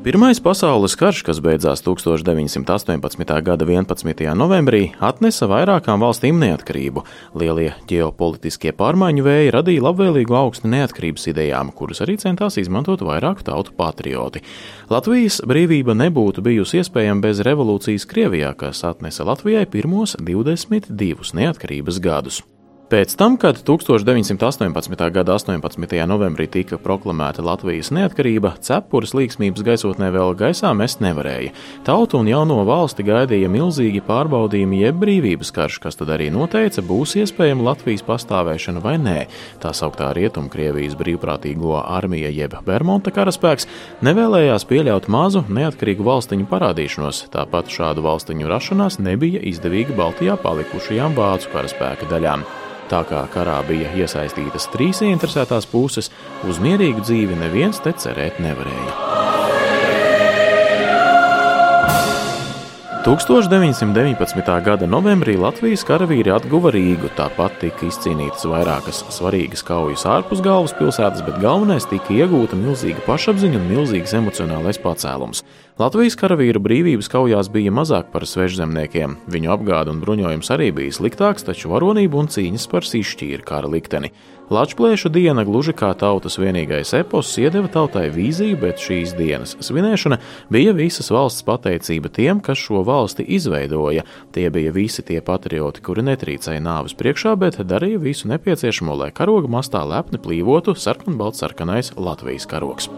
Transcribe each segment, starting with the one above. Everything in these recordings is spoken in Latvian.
Pirmais pasaules karš, kas beidzās 1918. gada 11. novembrī, atnesa vairākām valstīm neatkarību. Lielie ģeopolitiskie pārmaiņu vēji radīja labvēlīgu augstu neatkarības idejām, kuras arī centās izmantot vairāku tautu patrioti. Latvijas brīvība nebūtu bijusi iespējama bez revolūcijas Krievijā, kas atnesa Latvijai pirmos 22 neatkarības gadus. Pēc tam, kad 1918. gada 18. novembrī tika proklamēta Latvijas neatkarība, cepures līksmības gaisotnē vēl gaisā mest nevarēja. Tautu un jauno valsti gaidīja milzīgi pārbaudījumi, jeb brīvības karš, kas tad arī noteica, būs iespējama Latvijas pastāvēšana vai nē. Tā sauktā Rietumkrievijas brīvprātīgo armija, jeb Bermonta karaspēks, nevēlējās pieļaut mazu neatkarīgu valstiņu parādīšanos, tāpat šādu valstiņu rašanās nebija izdevīga Baltijā palikušajām vācu karaspēka daļām. Tā kā karā bija iesaistītas trīs ieinteresētās puses, uz mierīgu dzīvi neviens te cerēt nevarēja. 1919. gada novembrī Latvijas karavīri atguva Rīgu, tāpat tika izcīnītas vairākas svarīgas kaujas ārpus galvaspilsētas, bet galvenais tika iegūta milzīga pašapziņa un milzīgs emocionālais pacēlums. Latvijas karavīru brīvības kaujās bija mazāk par svežzemniekiem, viņu apgāde un bruņojums arī bija sliktāks, taču varonība un cīņas par sišķīru kara likteni. Latviešu diena, gluži kā tautas vienīgais epos, iedeva tautai vīziju, bet šīs dienas svinēšana bija visas valsts pateicība tiem, kas šo valsti izveidoja. Tie bija visi tie patrioti, kuri netrīcēja nāves priekšā, bet darīja visu nepieciešamo, lai karoga mastā lepni plīvotu sarkanbaltsarkanais Latvijas karoks.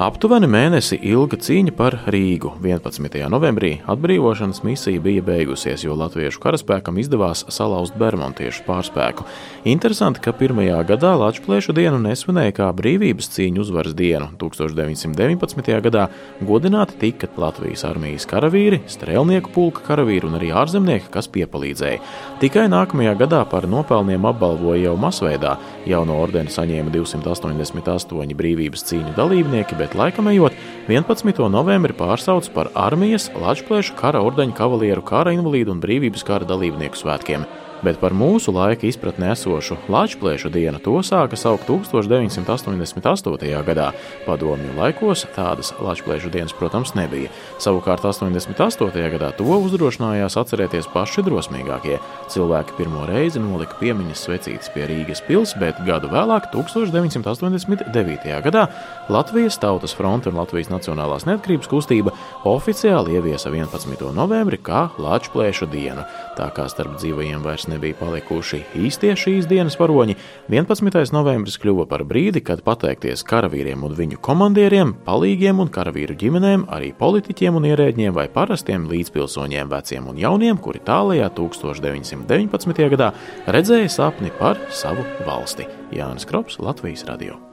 Aptuveni mēnesi ilga cīņa par Rīgu. 11. novembrī atbrīvošanas misija bija beigusies, jo latviešu karaspēkam izdevās salauzt bermontiešu pārspēku. Interesanti, ka pirmajā gadā Latviešu dienu nesvinēja kā brīvības cīņu uzvaras dienu. 1919. gadā godināti tika Latvijas armijas karavīri, strēlnieku pulka karavīri un arī ārzemnieki, kas piepalīdzēja. Tikai nākamajā gadā par nopelniem apbalvoja jau masveidā. Jauno ordeni saņēma 288 brīvības cīņu dalībnieki, bet laikam ejot, 11. novembri pārsauc par armijas, Latviešu kara ordeņa kavalieru, kara invalīdu un brīvības kara dalībnieku svētkiem bet par mūsu laika izpratni esošu Latviešu dienu to sāka saukt 1988. gadā. Padomju laikos tādas Latviešu dienas, protams, nebija. Savukārt 88. gadā to uzdrošinājās atcerēties paši drosmīgākie. Cilvēki pirmo reizi nolika piemiņas svecītes pie Rīgas pils, bet gadu vēlāk, 1989. gadā, Latvijas Tautas fronte un Latvijas Nacionālās neatkarības kustība oficiāli ieviesa 11. novembri kā Latviešu dienu. Tā kā starp dzīvajiem vairs nebija palikuši īstie šīs dienas varoņi, 11. novembris kļuva par brīdi, kad pateikties karavīriem un viņu komandieriem, palīgiem un karavīru ģimenēm, arī politiķiem un ierēģiem vai parastiem līdzpilsoņiem, veciem un jauniem, kuri tālajā 1919. gadā redzēja sapni par savu valsti. Jānis Krops, Latvijas Radio.